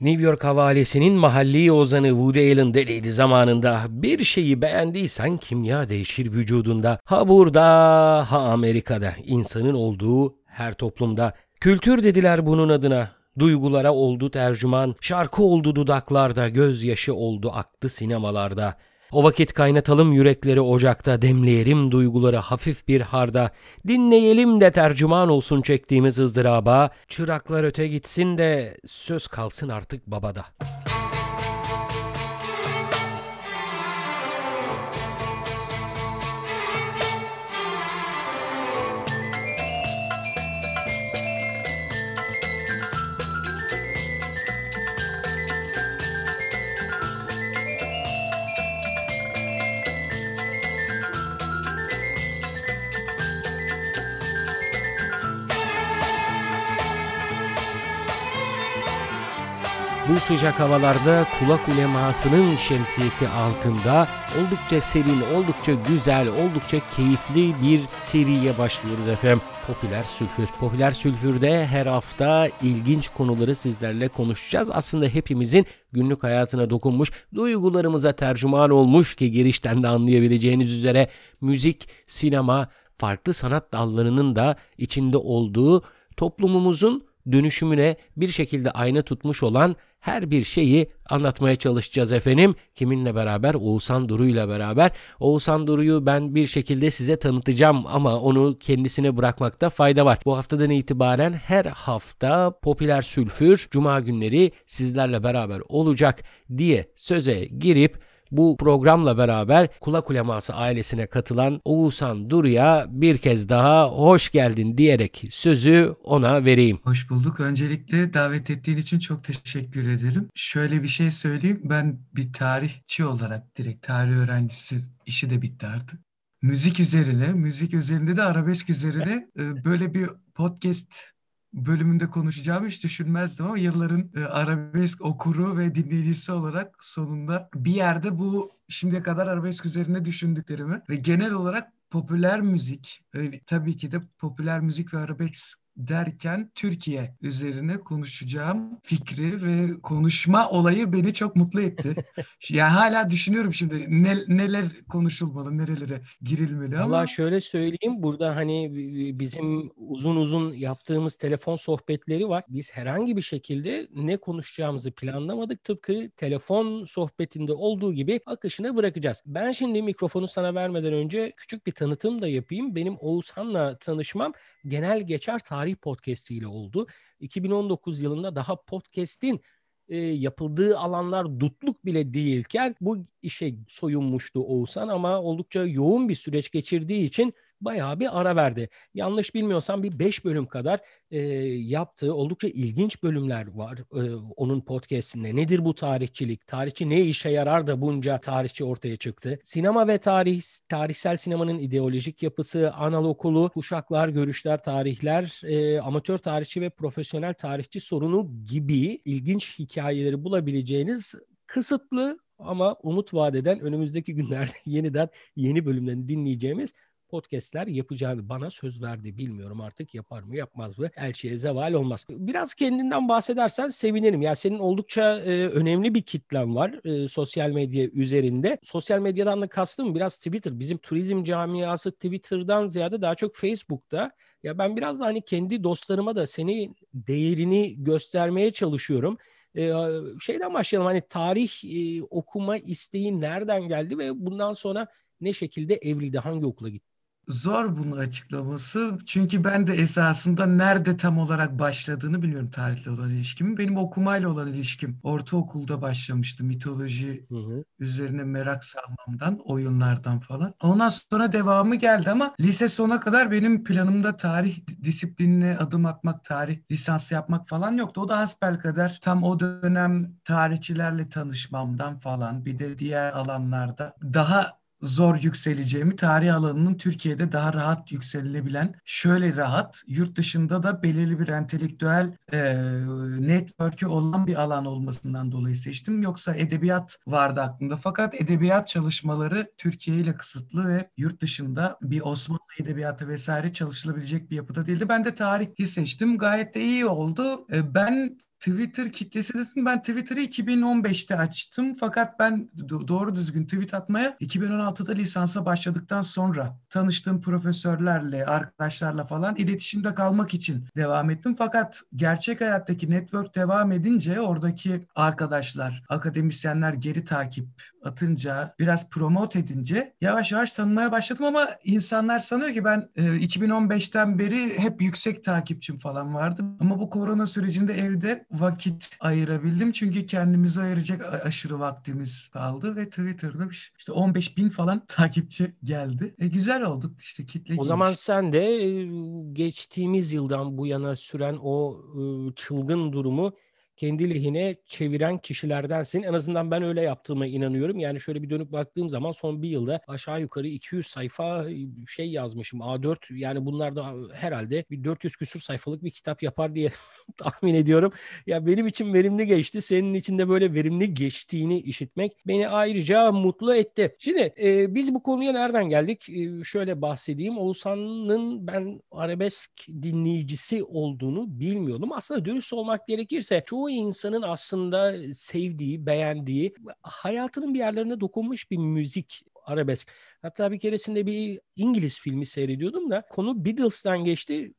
New York havalesinin mahalli ozanı Woody Allen dediydi zamanında. Bir şeyi beğendiysen kimya değişir vücudunda. Ha burada ha Amerika'da. insanın olduğu her toplumda. Kültür dediler bunun adına. Duygulara oldu tercüman, şarkı oldu dudaklarda, gözyaşı oldu aktı sinemalarda. O vakit kaynatalım yürekleri ocakta, demleyelim duyguları hafif bir harda, dinleyelim de tercüman olsun çektiğimiz ızdıraba, çıraklar öte gitsin de söz kalsın artık babada.'' Bu sıcak havalarda kulak ulemasının şemsiyesi altında oldukça serin, oldukça güzel, oldukça keyifli bir seriye başlıyoruz efendim. Popüler Sülfür. Popüler Sülfür'de her hafta ilginç konuları sizlerle konuşacağız. Aslında hepimizin günlük hayatına dokunmuş, duygularımıza tercüman olmuş ki girişten de anlayabileceğiniz üzere müzik, sinema, farklı sanat dallarının da içinde olduğu toplumumuzun dönüşümüne bir şekilde ayna tutmuş olan her bir şeyi anlatmaya çalışacağız efendim. Kiminle beraber? Oğuzhan Duru ile beraber. Oğuzhan Duru'yu ben bir şekilde size tanıtacağım ama onu kendisine bırakmakta fayda var. Bu haftadan itibaren her hafta Popüler Sülfür Cuma günleri sizlerle beraber olacak diye söze girip bu programla beraber Kulak Uleması ailesine katılan Oğuzhan Duru'ya bir kez daha hoş geldin diyerek sözü ona vereyim. Hoş bulduk. Öncelikle davet ettiğin için çok teşekkür ederim. Şöyle bir şey söyleyeyim. Ben bir tarihçi olarak direkt tarih öğrencisi işi de bitti artık. Müzik üzerine, müzik üzerinde de arabesk üzerine e, böyle bir podcast bölümünde konuşacağımı hiç düşünmezdim ama yılların e, arabesk okuru ve dinleyicisi olarak sonunda bir yerde bu şimdiye kadar arabesk üzerine düşündüklerimi ve genel olarak popüler müzik, e, tabii ki de popüler müzik ve arabesk derken Türkiye üzerine konuşacağım fikri ve konuşma olayı beni çok mutlu etti. yani hala düşünüyorum şimdi ne, neler konuşulmalı, nerelere girilmeli ama. Valla şöyle söyleyeyim burada hani bizim uzun uzun yaptığımız telefon sohbetleri var. Biz herhangi bir şekilde ne konuşacağımızı planlamadık. Tıpkı telefon sohbetinde olduğu gibi akışına bırakacağız. Ben şimdi mikrofonu sana vermeden önce küçük bir tanıtım da yapayım. Benim Oğuzhan'la tanışmam genel geçer tarih podcast ile oldu. 2019 yılında daha podcast'in e, yapıldığı alanlar dutluk bile değilken bu işe soyunmuştu Oğuzhan ama oldukça yoğun bir süreç geçirdiği için bayağı bir ara verdi. Yanlış bilmiyorsam bir 5 bölüm kadar e, yaptığı oldukça ilginç bölümler var e, onun podcastinde. Nedir bu tarihçilik? Tarihçi ne işe yarar da bunca tarihçi ortaya çıktı? Sinema ve tarih, tarihsel sinemanın ideolojik yapısı, anal okulu, kuşaklar, görüşler, tarihler, e, amatör tarihçi ve profesyonel tarihçi sorunu gibi ilginç hikayeleri bulabileceğiniz kısıtlı ama umut vadeden önümüzdeki günlerde yeniden yeni bölümlerini dinleyeceğimiz podcastler yapacağını bana söz verdi. Bilmiyorum artık yapar mı yapmaz mı? Elçiye zeval olmaz. Biraz kendinden bahsedersen sevinirim. Ya senin oldukça e, önemli bir kitlen var e, sosyal medya üzerinde. Sosyal medyadan da kastım biraz Twitter. Bizim turizm camiası Twitter'dan ziyade daha çok Facebook'ta. Ya ben biraz da hani kendi dostlarıma da seni değerini göstermeye çalışıyorum. Ee, şeyden başlayalım hani tarih e, okuma isteği nereden geldi ve bundan sonra ne şekilde evrildi hangi okula gitti? Zor bunu açıklaması. Çünkü ben de esasında nerede tam olarak başladığını bilmiyorum tarihle olan ilişkimi. Benim okumayla olan ilişkim ortaokulda başlamıştı. Mitoloji hı hı. üzerine merak salmamdan, oyunlardan falan. Ondan sonra devamı geldi ama lise sona kadar benim planımda tarih disiplinine adım atmak, tarih lisansı yapmak falan yoktu. O da hasbelkader tam o dönem tarihçilerle tanışmamdan falan bir de diğer alanlarda daha zor yükseleceğimi, tarih alanının Türkiye'de daha rahat yükselilebilen, şöyle rahat, yurt dışında da belirli bir entelektüel e, network'ü olan bir alan olmasından dolayı seçtim. Yoksa edebiyat vardı aklımda. Fakat edebiyat çalışmaları Türkiye ile kısıtlı ve yurt dışında bir Osmanlı edebiyatı vesaire çalışılabilecek bir yapıda değildi. Ben de tarihi seçtim. Gayet de iyi oldu. E, ben Twitter kitlesi dedim. Ben Twitter'ı 2015'te açtım. Fakat ben doğru düzgün tweet atmaya 2016'da lisansa başladıktan sonra tanıştığım profesörlerle, arkadaşlarla falan iletişimde kalmak için devam ettim. Fakat gerçek hayattaki network devam edince oradaki arkadaşlar, akademisyenler geri takip atınca, biraz promote edince yavaş yavaş tanımaya başladım ama insanlar sanıyor ki ben e, 2015'ten beri hep yüksek takipçim falan vardı. Ama bu korona sürecinde evde vakit ayırabildim. Çünkü kendimize ayıracak aşırı vaktimiz kaldı ve Twitter'da işte 15 bin falan takipçi geldi. E, güzel oldu işte kitle O zaman sen de geçtiğimiz yıldan bu yana süren o çılgın durumu kendi lehine çeviren kişilerdensin. En azından ben öyle yaptığıma inanıyorum. Yani şöyle bir dönüp baktığım zaman son bir yılda aşağı yukarı 200 sayfa şey yazmışım. A4 yani bunlar da herhalde bir 400 küsur sayfalık bir kitap yapar diye tahmin ediyorum. Ya benim için verimli geçti. Senin için de böyle verimli geçtiğini işitmek beni ayrıca mutlu etti. Şimdi e, biz bu konuya nereden geldik? E, şöyle bahsedeyim. Oğuzhan'ın ben arabesk dinleyicisi olduğunu bilmiyordum. Aslında dürüst olmak gerekirse çoğu insanın aslında sevdiği, beğendiği, hayatının bir yerlerine dokunmuş bir müzik arabesk. Hatta bir keresinde bir İngiliz filmi seyrediyordum da konu Beatles'tan geçti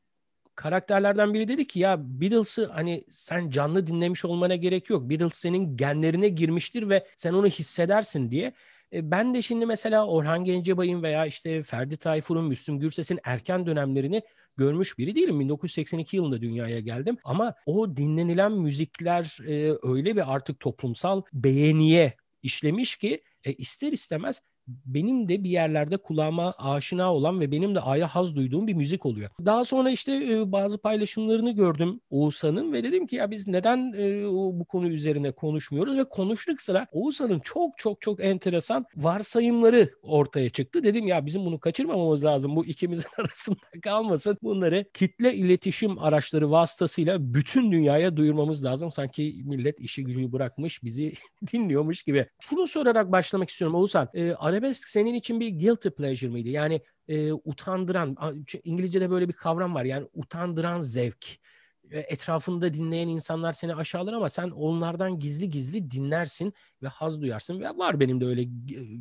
karakterlerden biri dedi ki ya Beatles'ı hani sen canlı dinlemiş olmana gerek yok. Beatles senin genlerine girmiştir ve sen onu hissedersin diye. E, ben de şimdi mesela Orhan Gencebay'ın veya işte Ferdi Tayfur'un, Müslüm Gürses'in erken dönemlerini görmüş biri değilim. 1982 yılında dünyaya geldim ama o dinlenilen müzikler e, öyle bir artık toplumsal beğeniye işlemiş ki e, ister istemez benim de bir yerlerde kulağıma aşina olan ve benim de aya haz duyduğum bir müzik oluyor. Daha sonra işte e, bazı paylaşımlarını gördüm Oğuzhan'ın ve dedim ki ya biz neden e, bu konu üzerine konuşmuyoruz ve konuştuk sıra Oğuzhan'ın çok çok çok enteresan varsayımları ortaya çıktı. Dedim ya bizim bunu kaçırmamamız lazım. Bu ikimizin arasında kalmasın. Bunları kitle iletişim araçları vasıtasıyla bütün dünyaya duyurmamız lazım. Sanki millet işi gücü bırakmış bizi dinliyormuş gibi. Bunu sorarak başlamak istiyorum Oğuzhan. E, arabesk senin için bir guilty pleasure mıydı? Yani e, utandıran, İngilizce'de böyle bir kavram var yani utandıran zevk. E, etrafında dinleyen insanlar seni aşağılar ama sen onlardan gizli gizli dinlersin ve haz duyarsın. Ve var benim de öyle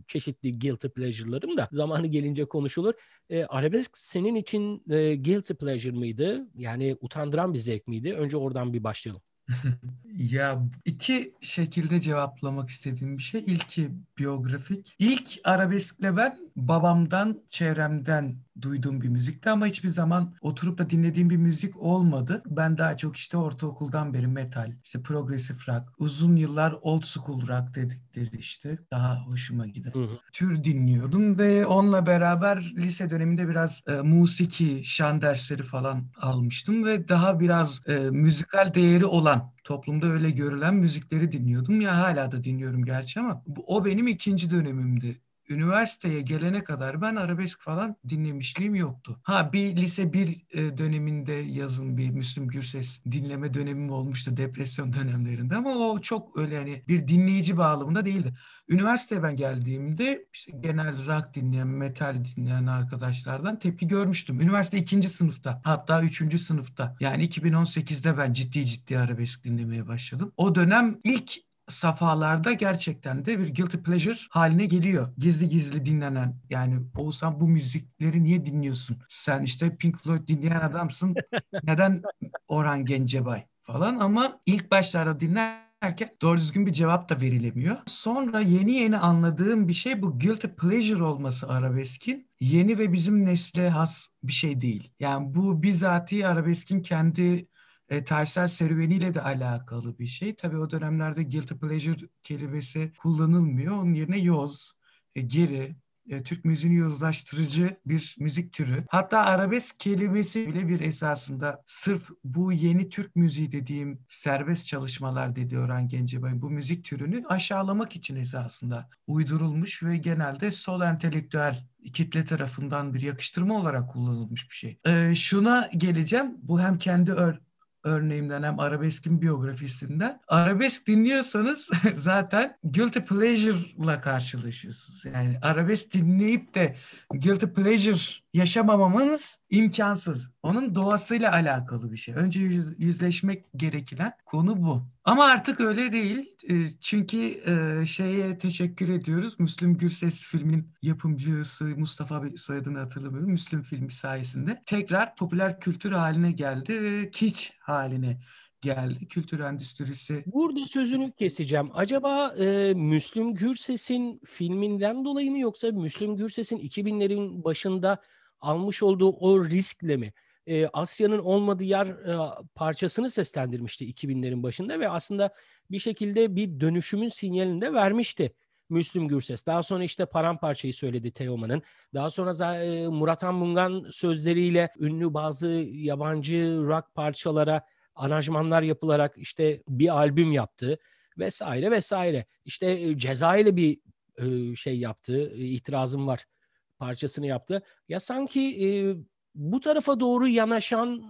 çeşitli guilty pleasure'larım da zamanı gelince konuşulur. E, arabesk senin için e, guilty pleasure mıydı? Yani utandıran bir zevk miydi? Önce oradan bir başlayalım. Ya iki şekilde cevaplamak istediğim bir şey. İlki biyografik. İlk arabeskle ben babamdan, çevremden duyduğum bir müzikti ama hiçbir zaman oturup da dinlediğim bir müzik olmadı. Ben daha çok işte ortaokuldan beri metal, işte progressive rock, uzun yıllar old school rock dedikleri işte daha hoşuma giden hı hı. tür dinliyordum ve onunla beraber lise döneminde biraz e, musiki, şan dersleri falan almıştım ve daha biraz e, müzikal değeri olan toplumda öyle görülen müzikleri dinliyordum. Ya hala da dinliyorum gerçi ama bu, o benim ikinci dönemimdi üniversiteye gelene kadar ben arabesk falan dinlemişliğim yoktu. Ha bir lise bir e, döneminde yazın bir Müslüm Gürses dinleme dönemim olmuştu depresyon dönemlerinde ama o çok öyle yani bir dinleyici bağlamında değildi. Üniversiteye ben geldiğimde işte genel rock dinleyen, metal dinleyen arkadaşlardan tepki görmüştüm. Üniversite ikinci sınıfta hatta üçüncü sınıfta yani 2018'de ben ciddi ciddi arabesk dinlemeye başladım. O dönem ilk safhalarda gerçekten de bir guilty pleasure haline geliyor. Gizli gizli dinlenen yani Oğuzhan bu müzikleri niye dinliyorsun? Sen işte Pink Floyd dinleyen adamsın. Neden Orhan Gencebay falan ama ilk başlarda dinlerken doğru düzgün bir cevap da verilemiyor. Sonra yeni yeni anladığım bir şey bu guilty pleasure olması arabeskin yeni ve bizim nesle has bir şey değil. Yani bu bizatihi arabeskin kendi e, tarihsel serüveniyle de alakalı bir şey. Tabii o dönemlerde guilty pleasure kelimesi kullanılmıyor. Onun yerine yoz, e, geri, e, Türk müziğini yozlaştırıcı bir müzik türü. Hatta arabesk kelimesi bile bir esasında sırf bu yeni Türk müziği dediğim serbest çalışmalar dedi Orhan Gencebay bu müzik türünü aşağılamak için esasında uydurulmuş ve genelde sol entelektüel kitle tarafından bir yakıştırma olarak kullanılmış bir şey. Ee, şuna geleceğim. Bu hem kendi ör örneğimden hem arabeskin biyografisinden. Arabesk dinliyorsanız zaten guilty pleasure'la karşılaşıyorsunuz. Yani arabesk dinleyip de guilty pleasure yaşamamamız imkansız. Onun doğasıyla alakalı bir şey. Önce yüz, yüzleşmek gereken konu bu. Ama artık öyle değil. E, çünkü e, şeye teşekkür ediyoruz. Müslüm Gürses filmin yapımcısı Mustafa Bey soyadını hatırlamıyorum. Müslüm filmi sayesinde tekrar popüler kültür haline geldi ve kiç haline geldi. Kültür endüstrisi. Burada sözünü keseceğim. Acaba e, Müslüm Gürses'in filminden dolayı mı yoksa Müslüm Gürses'in 2000'lerin başında almış olduğu o riskle mi? E, Asya'nın olmadığı yer e, parçasını seslendirmişti 2000'lerin başında ve aslında bir şekilde bir dönüşümün sinyalini de vermişti. Müslüm Gürses. Daha sonra işte Paramparçayı söyledi Teoman'ın. Daha sonra e, Murat Anmungan sözleriyle ünlü bazı yabancı rock parçalara aranjmanlar yapılarak işte bir albüm yaptı vesaire vesaire. İşte e, ceza ile bir e, şey yaptı, e, itirazım var parçasını yaptı. Ya sanki bu tarafa doğru yanaşan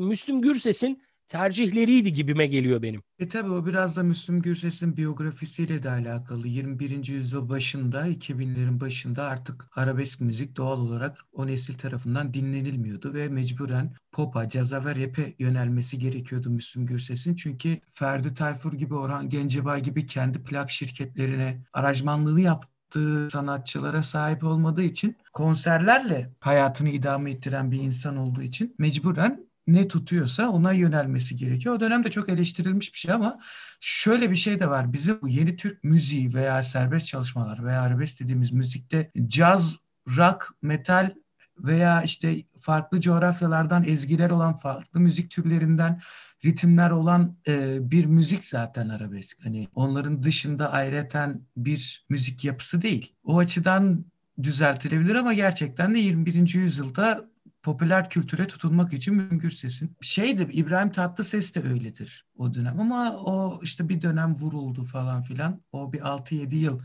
Müslüm Gürses'in tercihleriydi gibime geliyor benim. E tabi o biraz da Müslüm Gürses'in biyografisiyle de alakalı. 21. yüzyıl başında, 2000'lerin başında artık arabesk müzik doğal olarak o nesil tarafından dinlenilmiyordu ve mecburen pop'a, caza ve rap'e yönelmesi gerekiyordu Müslüm Gürses'in. Çünkü Ferdi Tayfur gibi, Orhan Gencebay gibi kendi plak şirketlerine aranjmanlığını yaptığı sanatçılara sahip olmadığı için konserlerle hayatını idame ettiren bir insan olduğu için mecburen ne tutuyorsa ona yönelmesi gerekiyor. O dönemde çok eleştirilmiş bir şey ama şöyle bir şey de var. Bizim bu yeni Türk müziği veya serbest çalışmalar veya arabesk dediğimiz müzikte caz, rock, metal veya işte farklı coğrafyalardan ezgiler olan farklı müzik türlerinden ritimler olan e, bir müzik zaten arabesk. Hani onların dışında ayrıten bir müzik yapısı değil. O açıdan düzeltilebilir ama gerçekten de 21. yüzyılda popüler kültüre tutunmak için Müngür Ses'in. Şeydi İbrahim Tatlıses de öyledir o dönem ama o işte bir dönem vuruldu falan filan. O bir 6-7 yıl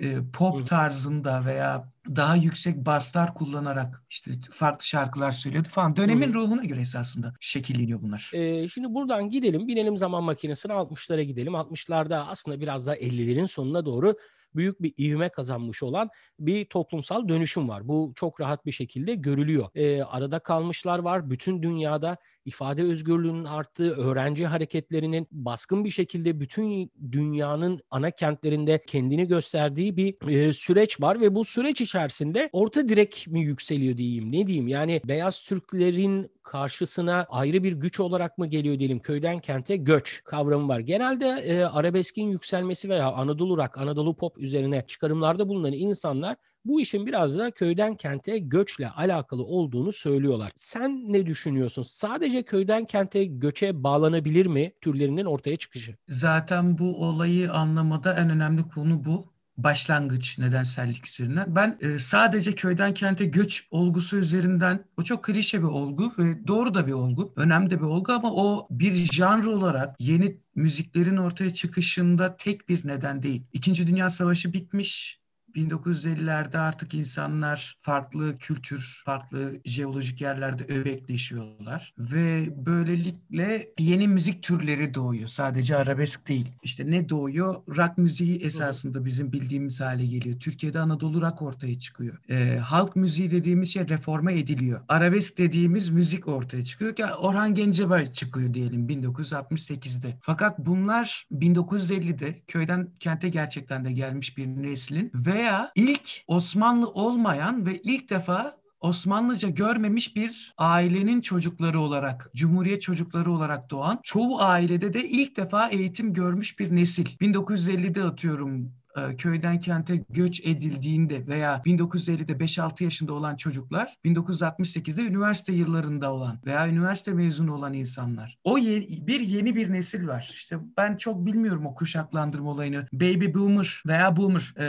e, pop tarzında veya daha yüksek baslar kullanarak işte farklı şarkılar söylüyordu falan. Dönemin Hı. ruhuna göre esasında şekilleniyor bunlar. Ee, şimdi buradan gidelim, binelim zaman makinesine 60'lara gidelim. 60'larda aslında biraz daha 50'lerin sonuna doğru büyük bir ivme kazanmış olan bir toplumsal dönüşüm var. Bu çok rahat bir şekilde görülüyor. E, arada kalmışlar var. Bütün dünyada ifade özgürlüğünün arttığı, öğrenci hareketlerinin baskın bir şekilde bütün dünyanın ana kentlerinde kendini gösterdiği bir e, süreç var ve bu süreç içerisinde orta direk mi yükseliyor diyeyim ne diyeyim yani beyaz Türklerin karşısına ayrı bir güç olarak mı geliyor diyelim köyden kente göç kavramı var. Genelde e, arabeskin yükselmesi veya Anadolu rock, Anadolu pop üzerine çıkarımlarda bulunan insanlar bu işin biraz da köyden kente göçle alakalı olduğunu söylüyorlar. Sen ne düşünüyorsun? Sadece köyden kente göçe bağlanabilir mi türlerinin ortaya çıkışı? Zaten bu olayı anlamada en önemli konu bu başlangıç nedensellik üzerinden. Ben e, sadece köyden kente göç olgusu üzerinden o çok klişe bir olgu ve doğru da bir olgu. Önemli de bir olgu ama o bir janr olarak yeni müziklerin ortaya çıkışında tek bir neden değil. İkinci Dünya Savaşı bitmiş 1950'lerde artık insanlar farklı kültür, farklı jeolojik yerlerde öbekleşiyorlar ve böylelikle yeni müzik türleri doğuyor. Sadece arabesk değil. İşte ne doğuyor? Rock müziği esasında bizim bildiğimiz hale geliyor. Türkiye'de Anadolu rock ortaya çıkıyor. Ee, halk müziği dediğimiz şey reforme ediliyor. Arabesk dediğimiz müzik ortaya çıkıyor. Yani Orhan Gencebay çıkıyor diyelim 1968'de. Fakat bunlar 1950'de köyden kente gerçekten de gelmiş bir neslin ve veya ilk Osmanlı olmayan ve ilk defa Osmanlıca görmemiş bir ailenin çocukları olarak, Cumhuriyet çocukları olarak doğan, çoğu ailede de ilk defa eğitim görmüş bir nesil. 1950'de atıyorum köyden kente göç edildiğinde veya 1950'de 5-6 yaşında olan çocuklar 1968'de üniversite yıllarında olan veya üniversite mezunu olan insanlar. O ye- bir yeni bir nesil var. İşte ben çok bilmiyorum o kuşaklandırma olayını. Baby boomer veya boomer e,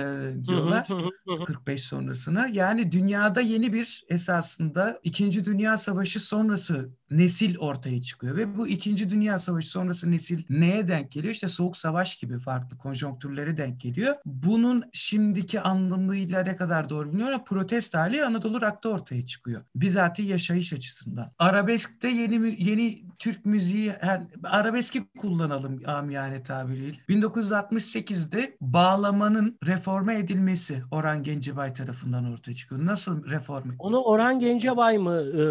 diyorlar 45 sonrasına. Yani dünyada yeni bir esasında 2. Dünya Savaşı sonrası nesil ortaya çıkıyor ve bu İkinci Dünya Savaşı sonrası nesil neye denk geliyor? İşte Soğuk Savaş gibi farklı konjonktürlere denk geliyor. Bunun şimdiki anlamıyla ne kadar doğru bilmiyorum ama protest hali Anadolu Rock'ta ortaya çıkıyor. Bizatihi yaşayış açısından. Arabesk'te yeni yeni Türk müziği yani arabeski kullanalım amiyane tabiriyle. 1968'de bağlamanın reforme edilmesi Orhan Gencebay tarafından ortaya çıkıyor. Nasıl reforme? Onu Orhan Gencebay mı e,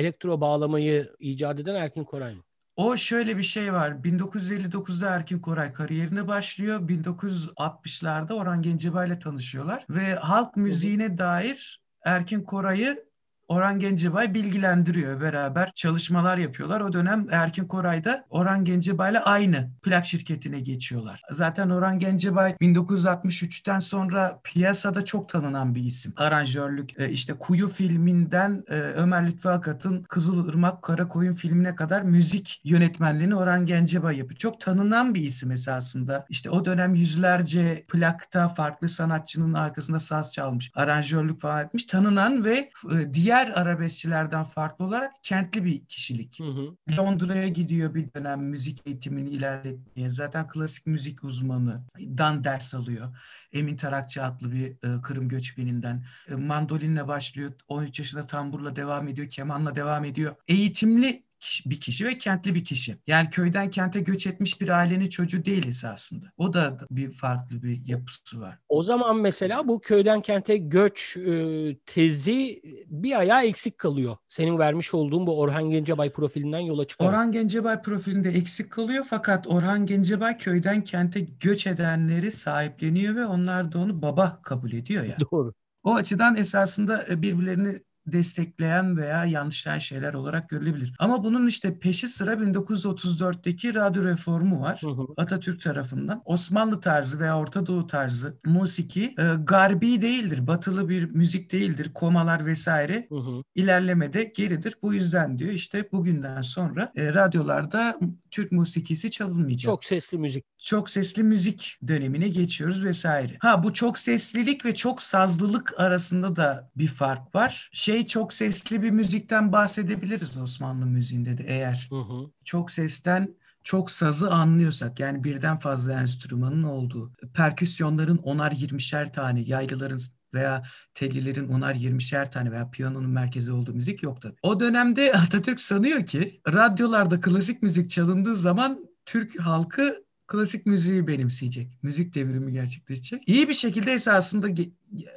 elektro bağlamayı icat eden Erkin Koray mı? O şöyle bir şey var. 1959'da Erkin Koray kariyerine başlıyor. 1960'larda Orhan Gencebay ile tanışıyorlar ve halk müziğine dair Erkin Koray'ı Orhan Gencebay bilgilendiriyor. Beraber çalışmalar yapıyorlar. O dönem Erkin Koray da Orhan Gencebay'la aynı plak şirketine geçiyorlar. Zaten Orhan Gencebay 1963'ten sonra piyasada çok tanınan bir isim. Aranjörlük e, işte Kuyu filminden e, Ömer Lütfü Akat'ın Kızılırmak Karakoyun filmine kadar müzik yönetmenliğini Orhan Gencebay yapıyor. Çok tanınan bir isim esasında. İşte o dönem yüzlerce plakta farklı sanatçının arkasında saz çalmış, aranjörlük falan etmiş. Tanınan ve e, diğer diğer arabeskçilerden farklı olarak kentli bir kişilik. Hı hı. Londra'ya gidiyor bir dönem müzik eğitimini ilerletmeye. Zaten klasik müzik uzmanı. Dan ders alıyor. Emin Tarakçı adlı bir e, Kırım göçmeninden. E, mandolinle başlıyor. 13 yaşında tamburla devam ediyor. Kemanla devam ediyor. Eğitimli bir kişi ve kentli bir kişi. Yani köyden kente göç etmiş bir ailenin çocuğu değil esasında. O da bir farklı bir yapısı var. O zaman mesela bu köyden kente göç e, tezi bir ayağı eksik kalıyor. Senin vermiş olduğun bu Orhan Gencebay profilinden yola çıkarak. Orhan Gencebay profilinde eksik kalıyor fakat Orhan Gencebay köyden kente göç edenleri sahipleniyor ve onlar da onu baba kabul ediyor yani. Doğru. O açıdan esasında e, birbirlerini destekleyen veya yanlışlayan şeyler olarak görülebilir. Ama bunun işte peşi sıra 1934'teki radyo reformu var. Hı hı. Atatürk tarafından. Osmanlı tarzı veya Orta Doğu tarzı musiki e, garbi değildir. Batılı bir müzik değildir. Komalar vesaire hı hı. ilerlemede geridir. Bu yüzden diyor işte bugünden sonra e, radyolarda Türk musikisi çalınmayacak. Çok sesli müzik. Çok sesli müzik dönemine geçiyoruz vesaire. Ha bu çok seslilik ve çok sazlılık arasında da bir fark var. Şey çok sesli bir müzikten bahsedebiliriz Osmanlı müziğinde de eğer. Hı hı. Çok sesten çok sazı anlıyorsak yani birden fazla enstrümanın olduğu, perküsyonların onar yirmişer tane, yaylıların veya tellilerin onar yirmişer tane veya piyanonun merkezi olduğu müzik yok tabii. O dönemde Atatürk sanıyor ki radyolarda klasik müzik çalındığı zaman Türk halkı klasik müziği benimseyecek. Müzik devrimi gerçekleşecek. İyi bir şekilde esasında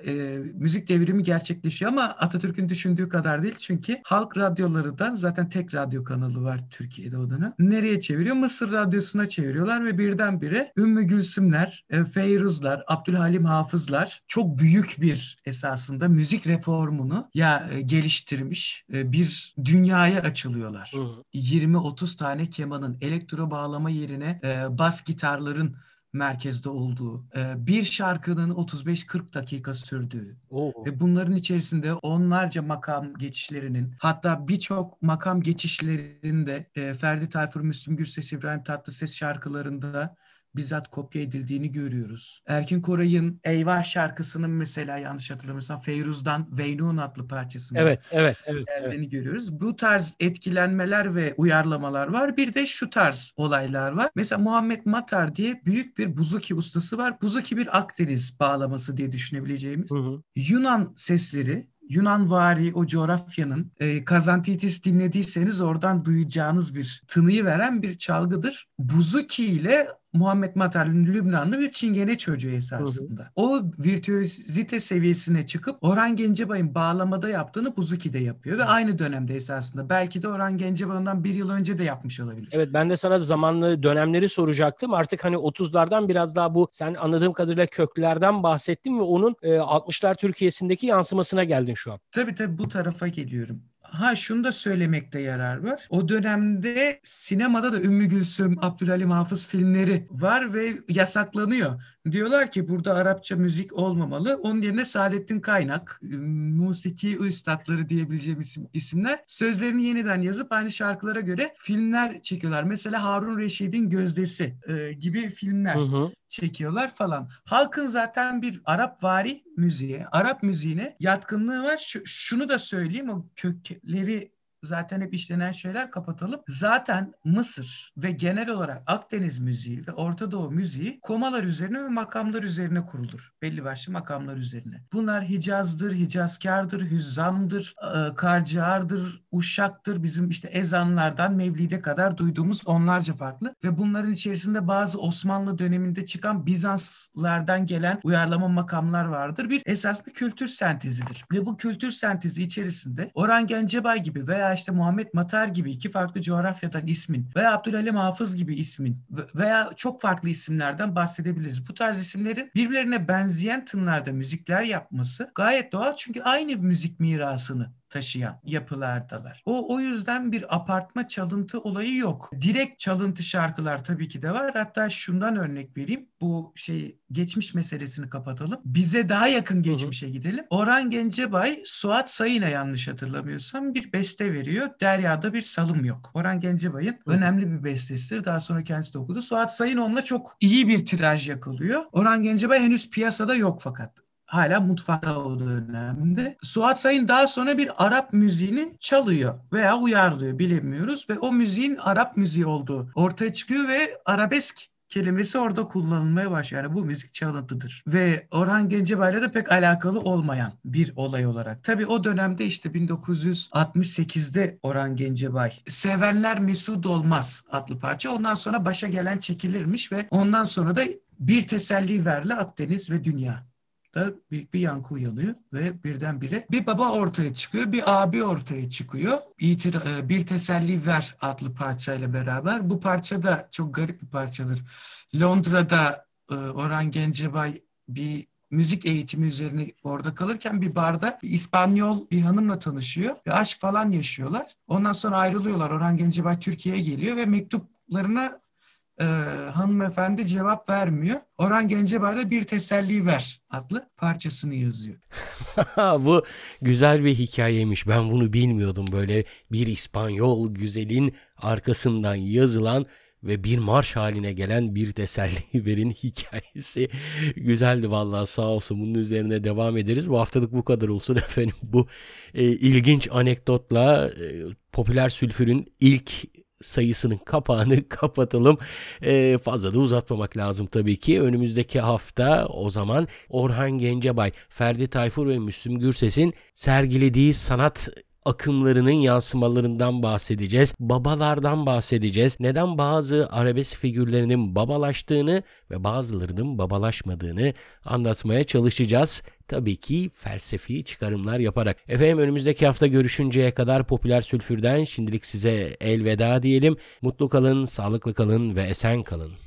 e, müzik devrimi gerçekleşiyor ama Atatürk'ün düşündüğü kadar değil. Çünkü halk radyolarından zaten tek radyo kanalı var Türkiye'de o dönem. Nereye çeviriyor? Mısır Radyosu'na çeviriyorlar ve birdenbire Ümmü Gülsümler, e, Feyruzlar, Abdülhalim Hafızlar çok büyük bir esasında müzik reformunu ya e, geliştirmiş e, bir dünyaya açılıyorlar. 20-30 tane kemanın elektro bağlama yerine e, bas gitarların merkezde olduğu, e, bir şarkının 35-40 dakika sürdüğü Oo. ve bunların içerisinde onlarca makam geçişlerinin hatta birçok makam geçişlerinde e, Ferdi Tayfur, Müslüm Gürses, İbrahim Tatlıses şarkılarında bizzat kopya edildiğini görüyoruz. Erkin Koray'ın Eyvah şarkısının mesela yanlış hatırlamıyorsam Feyruz'dan Veynun adlı parçasında evet, evet, evet, geldiğini evet. görüyoruz. Bu tarz etkilenmeler ve uyarlamalar var. Bir de şu tarz olaylar var. Mesela Muhammed Matar diye büyük bir buzuki ustası var. Buzuki bir Akdeniz bağlaması diye düşünebileceğimiz. Hı hı. Yunan sesleri Yunan vari o coğrafyanın e, Kazantitis dinlediyseniz oradan duyacağınız bir tınıyı veren bir çalgıdır. Buzuki ile Muhammed Matar'ın Lübnanlı bir çingene çocuğu esasında. Hı hı. O virtüözite seviyesine çıkıp Orhan Gencebay'ın bağlamada yaptığını Buzuki'de yapıyor ve hı. aynı dönemde esasında. Belki de Orhan Gencebay ondan bir yıl önce de yapmış olabilir. Evet ben de sana zamanlı dönemleri soracaktım. Artık hani 30'lardan biraz daha bu sen anladığım kadarıyla köklerden bahsettin ve onun e, 60'lar Türkiye'sindeki yansımasına geldin şu an. Tabii tabii bu tarafa geliyorum. Ha şunu da söylemekte yarar var. O dönemde sinemada da Ümmü Gülsüm, Abdülhalim Hafız filmleri var ve yasaklanıyor. Diyorlar ki burada Arapça müzik olmamalı. Onun yerine Saadettin Kaynak, musiki üstadları diyebileceğim isim, isimler sözlerini yeniden yazıp aynı şarkılara göre filmler çekiyorlar. Mesela Harun Reşid'in Gözdesi e, gibi filmler. Hı hı çekiyorlar falan. Halkın zaten bir Arap vari müziğe, Arap müziğine yatkınlığı var. Şu, şunu da söyleyeyim o kökleri zaten hep işlenen şeyler kapatalım. Zaten Mısır ve genel olarak Akdeniz müziği ve Orta Doğu müziği komalar üzerine ve makamlar üzerine kurulur. Belli başlı makamlar üzerine. Bunlar Hicaz'dır, Hicazkar'dır, Hüzzam'dır, e, Karciğar'dır, Uşak'tır. Bizim işte ezanlardan Mevlid'e kadar duyduğumuz onlarca farklı ve bunların içerisinde bazı Osmanlı döneminde çıkan Bizanslardan gelen uyarlama makamlar vardır. Bir esaslı kültür sentezidir. Ve bu kültür sentezi içerisinde Orhan Gencebay gibi veya işte Muhammed Matar gibi iki farklı coğrafyadan ismin veya Abdülhalim Hafız gibi ismin veya çok farklı isimlerden bahsedebiliriz. Bu tarz isimlerin birbirlerine benzeyen tınlarda müzikler yapması gayet doğal çünkü aynı müzik mirasını taşıyan yapılardalar. O o yüzden bir apartma çalıntı olayı yok. Direkt çalıntı şarkılar tabii ki de var. Hatta şundan örnek vereyim. Bu şey geçmiş meselesini kapatalım. Bize daha yakın geçmişe gidelim. Orhan Gencebay Suat Sayın'a yanlış hatırlamıyorsam bir beste veriyor. Derya'da bir salım yok. Orhan Gencebay'ın önemli bir bestesidir. Daha sonra kendisi de okudu. Suat Sayın onunla çok iyi bir tiraj yakalıyor. Orhan Gencebay henüz piyasada yok fakat hala mutfakta o dönemde. Suat Sayın daha sonra bir Arap müziğini çalıyor veya uyarlıyor bilemiyoruz ve o müziğin Arap müziği olduğu ortaya çıkıyor ve arabesk kelimesi orada kullanılmaya başlıyor. Yani bu müzik çalıntıdır. Ve Orhan Gencebay'la da pek alakalı olmayan bir olay olarak. Tabii o dönemde işte 1968'de Orhan Gencebay Sevenler Mesut Olmaz adlı parça. Ondan sonra başa gelen çekilirmiş ve ondan sonra da bir teselli verle Akdeniz ve Dünya da büyük bir yankı uyanıyor ve birdenbire bir baba ortaya çıkıyor, bir abi ortaya çıkıyor. İtir, e, bir Teselli Ver adlı parçayla beraber. Bu parça da çok garip bir parçadır. Londra'da e, Orhan Gencebay bir müzik eğitimi üzerine orada kalırken bir barda bir İspanyol bir hanımla tanışıyor ve aşk falan yaşıyorlar. Ondan sonra ayrılıyorlar. Orhan Gencebay Türkiye'ye geliyor ve mektuplarına e, hanımefendi cevap vermiyor. Orhan Gencebay'da Bir Teselli Ver adlı parçasını yazıyor. Bu güzel bir hikayeymiş. Ben bunu bilmiyordum. Böyle bir İspanyol güzelin arkasından yazılan ve bir marş haline gelen bir teselli verin hikayesi güzeldi vallahi sağ olsun bunun üzerine devam ederiz. Bu haftalık bu kadar olsun efendim. Bu e, ilginç anekdotla e, popüler sülfürün ilk sayısının kapağını kapatalım. Ee, fazla da uzatmamak lazım tabii ki. Önümüzdeki hafta o zaman Orhan Gencebay, Ferdi Tayfur ve Müslüm Gürses'in sergilediği sanat akımlarının yansımalarından bahsedeceğiz. Babalardan bahsedeceğiz. Neden bazı arabesk figürlerinin babalaştığını ve bazılarının babalaşmadığını anlatmaya çalışacağız. Tabii ki felsefi çıkarımlar yaparak. Efendim önümüzdeki hafta görüşünceye kadar popüler sülfürden şimdilik size elveda diyelim. Mutlu kalın, sağlıklı kalın ve esen kalın.